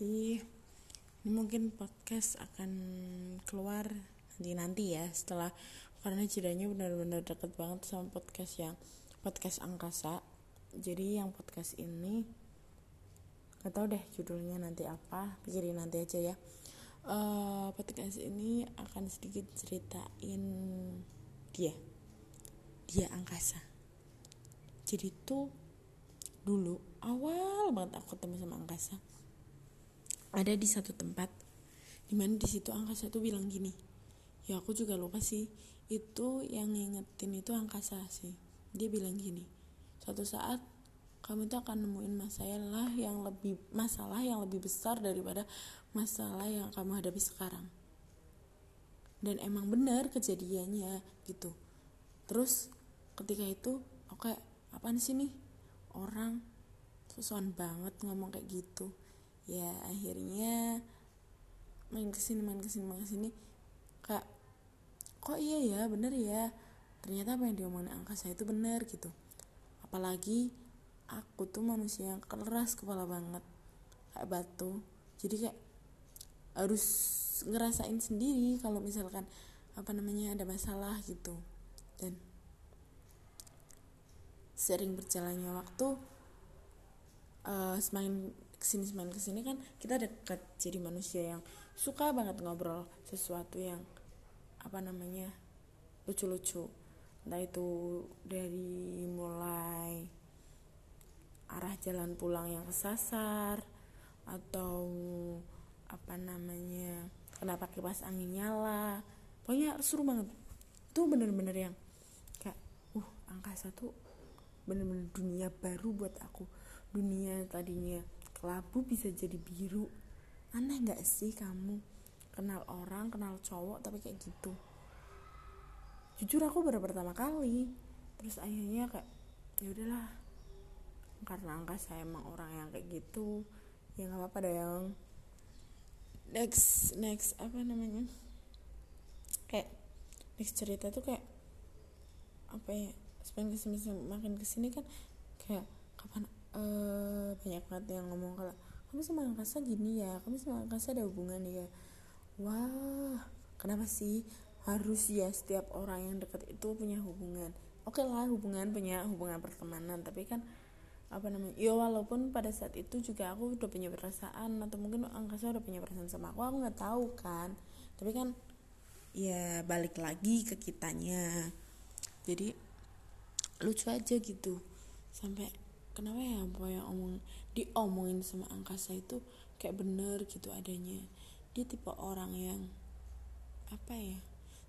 jadi ini mungkin podcast akan keluar nanti nanti ya setelah karena jedanya benar-benar deket banget sama podcast yang podcast angkasa. Jadi yang podcast ini nggak tahu deh judulnya nanti apa pikirin nanti aja ya. Uh, podcast ini akan sedikit ceritain dia dia angkasa. Jadi tuh dulu awal banget aku ketemu sama angkasa ada di satu tempat di mana di situ angkasa tuh bilang gini ya aku juga lupa sih itu yang ngingetin itu angkasa sih. Dia bilang gini suatu saat kamu tuh akan nemuin masalah yang lebih masalah yang lebih besar daripada masalah yang kamu hadapi sekarang. Dan emang benar kejadiannya gitu. Terus ketika itu oke okay, apaan sih nih? Orang susuan banget ngomong kayak gitu ya akhirnya main ke sini main ke sini main ke sini kak kok iya ya? Bener ya? Ternyata apa yang diomongin angkasa itu bener gitu. Apalagi aku tuh manusia yang keras kepala banget kayak batu. Jadi kayak harus ngerasain sendiri kalau misalkan apa namanya ada masalah gitu. Dan sering berjalannya waktu uh, semakin ke sini semakin ke sini kan kita dekat jadi manusia yang suka banget ngobrol sesuatu yang apa namanya lucu-lucu. Entah itu dari mulai arah jalan pulang yang kesasar atau apa namanya kenapa kipas angin nyala. Pokoknya seru banget. Itu bener-bener yang kayak uh angkasa tuh bener-bener dunia baru buat aku. Dunia tadinya kelabu bisa jadi biru. Aneh nggak sih kamu? Kenal orang kenal cowok tapi kayak gitu. Jujur aku baru pertama kali. Terus akhirnya kayak ya udahlah. Karena angka saya emang orang yang kayak gitu ya nggak apa-apa deh yang next next apa namanya? Kayak next cerita tuh kayak apa ya semakin ke sini makin ke sini kan kayak kapan uh, banyak banget yang ngomong kalau kamu sama angkasa gini ya kamu sama angkasa ada hubungan ya. Wah kenapa sih? Harus ya setiap orang yang dekat itu punya hubungan. Oke okay lah hubungan punya hubungan pertemanan tapi kan apa namanya ya walaupun pada saat itu juga aku udah punya perasaan atau mungkin angkasa udah punya perasaan sama aku aku nggak tahu kan. Tapi kan ya balik lagi ke kitanya. Jadi lucu aja gitu. Sampai kenapa ya apa yang omong diomongin sama angkasa itu kayak bener gitu adanya. Dia tipe orang yang apa ya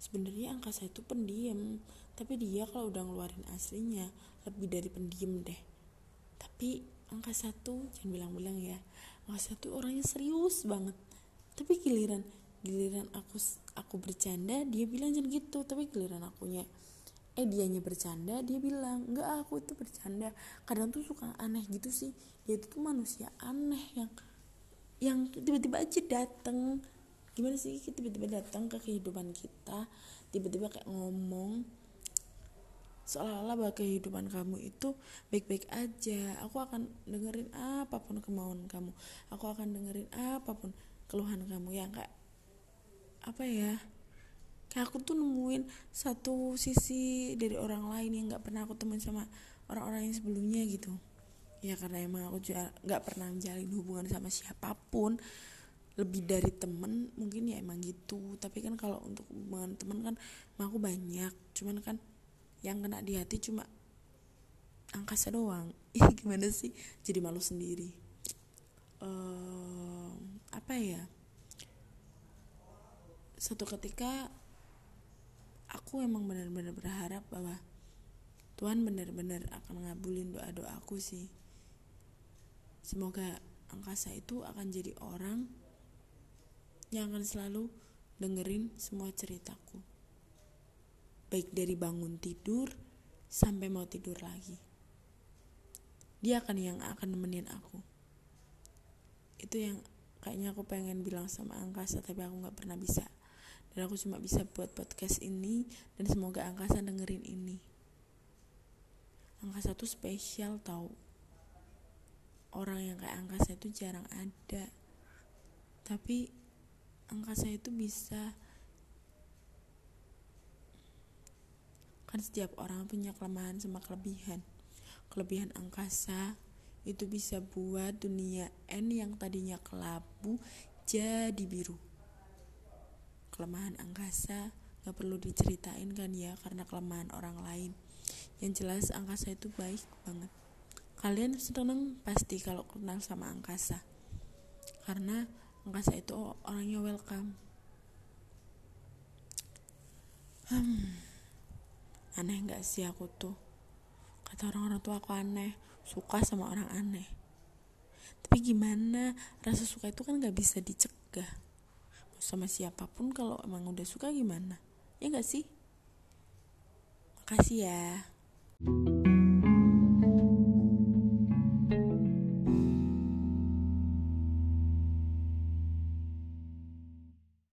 sebenarnya angkasa itu pendiam. Tapi dia kalau udah ngeluarin aslinya lebih dari pendiam deh. Tapi angkasa tuh jangan bilang-bilang ya angkasa tuh orangnya serius banget. Tapi giliran giliran aku aku bercanda dia bilang jangan gitu. Tapi giliran akunya eh dianya bercanda dia bilang enggak aku itu bercanda. Kadang tuh suka aneh gitu sih. Dia itu tuh manusia aneh yang yang tiba-tiba aja dateng. Gimana sih? Tiba-tiba datang ke kehidupan kita tiba-tiba kayak ngomong seolah-olah bahwa kehidupan kamu itu baik-baik aja. Aku akan dengerin apa pun kemauan kamu. Aku akan dengerin apa pun keluhan kamu. Yang kayak apa ya kayak aku tuh nemuin satu sisi dari orang lain yang nggak pernah aku temuin sama orang-orang yang sebelumnya gitu. Ya karena emang aku juga nggak pernah menjalin hubungan sama siapa pun. Lebih dari temen mungkin ya emang gitu. Tapi kan kalau untuk hubungan temen kan emang aku banyak. Cuman kan yang kena di hati cuma angkasa doang. Ih gimana sih? Jadi malu sendiri. Uh, apa ya? Satu ketika aku emang benar-benar berharap bahwa Tuhan benar-benar akan ngabulin doa-doa aku sih. Semoga angkasa itu akan jadi orang yang akan selalu dengerin semua ceritaku. Baik dari bangun tidur sampai mau tidur lagi. Dia akan yang akan nemenin aku. Itu yang kayaknya aku pengen bilang sama angkasa tapi aku nggak pernah bisa dan aku cuma bisa buat podcast ini dan semoga angkasa dengerin ini. Angkasa tuh spesial tau. Orang yang kayak angkasa itu jarang ada. Tapi angkasa itu bisa. Kan setiap orang punya kelemahan sama kelebihan. Kelebihan angkasa itu bisa buat dunia N yang tadinya kelabu jadi biru kelemahan angkasa. Gak perlu diceritain kan ya karena kelemahan orang lain. Yang jelas angkasa itu baik banget. Kalian seneng pasti kalau kenal sama angkasa. Karena angkasa itu orangnya welcome. Hmm aneh nggak sih aku tuh? Kata orang-orang tua aku aneh suka sama orang aneh. Tapi gimana rasa suka itu kan nggak bisa dicegah sama siapa pun kalau emang udah suka gimana? Ya nggak sih? Makasih ya. thank you